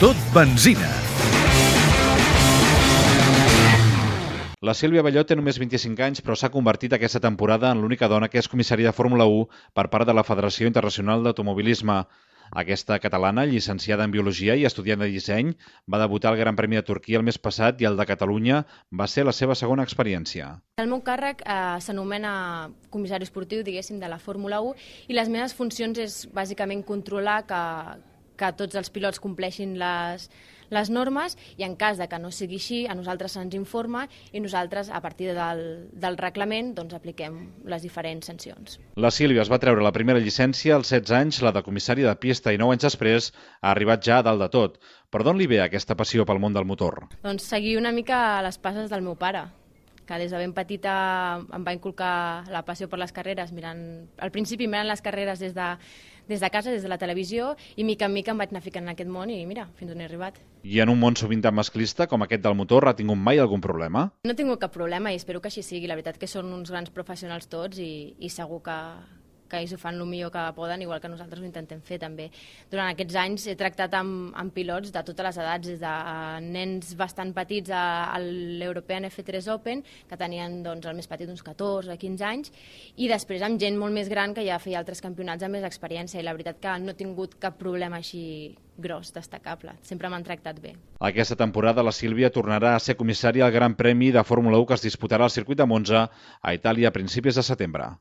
Tot benzina. La Sílvia Balló té només 25 anys, però s'ha convertit aquesta temporada en l'única dona que és comissària de Fórmula 1 per part de la Federació Internacional d'Automobilisme. Aquesta catalana, llicenciada en Biologia i estudiant de disseny, va debutar al Gran Premi de Turquia el mes passat i el de Catalunya va ser la seva segona experiència. El meu càrrec eh, s'anomena comissari esportiu, diguéssim, de la Fórmula 1 i les meves funcions és bàsicament controlar que, que tots els pilots compleixin les, les normes i en cas de que no sigui així, a nosaltres se'ns informa i nosaltres, a partir del, del reglament, doncs apliquem les diferents sancions. La Sílvia es va treure la primera llicència als 16 anys, la de comissària de pista, i 9 anys després ha arribat ja a dalt de tot. Per d'on li ve aquesta passió pel món del motor? Doncs seguir una mica les passes del meu pare, que des de ben petita em va inculcar la passió per les carreres, mirant, al principi mirant les carreres des de, des de casa, des de la televisió, i mica en mica em vaig anar ficant en aquest món i mira, fins on he arribat. I en un món sovint tan masclista com aquest del motor, ha tingut mai algun problema? No he tingut cap problema i espero que així sigui. La veritat que són uns grans professionals tots i, i segur que, que ells ho fan el millor que poden, igual que nosaltres ho intentem fer també. Durant aquests anys he tractat amb, amb pilots de totes les edats, des de nens bastant petits a, a l'European F3 Open, que tenien doncs, el més petit uns 14 o 15 anys, i després amb gent molt més gran que ja feia altres campionats amb més experiència, i la veritat que no he tingut cap problema així gros, destacable. Sempre m'han tractat bé. Aquesta temporada la Sílvia tornarà a ser comissària al Gran Premi de Fórmula 1 que es disputarà al circuit de Monza a Itàlia a principis de setembre.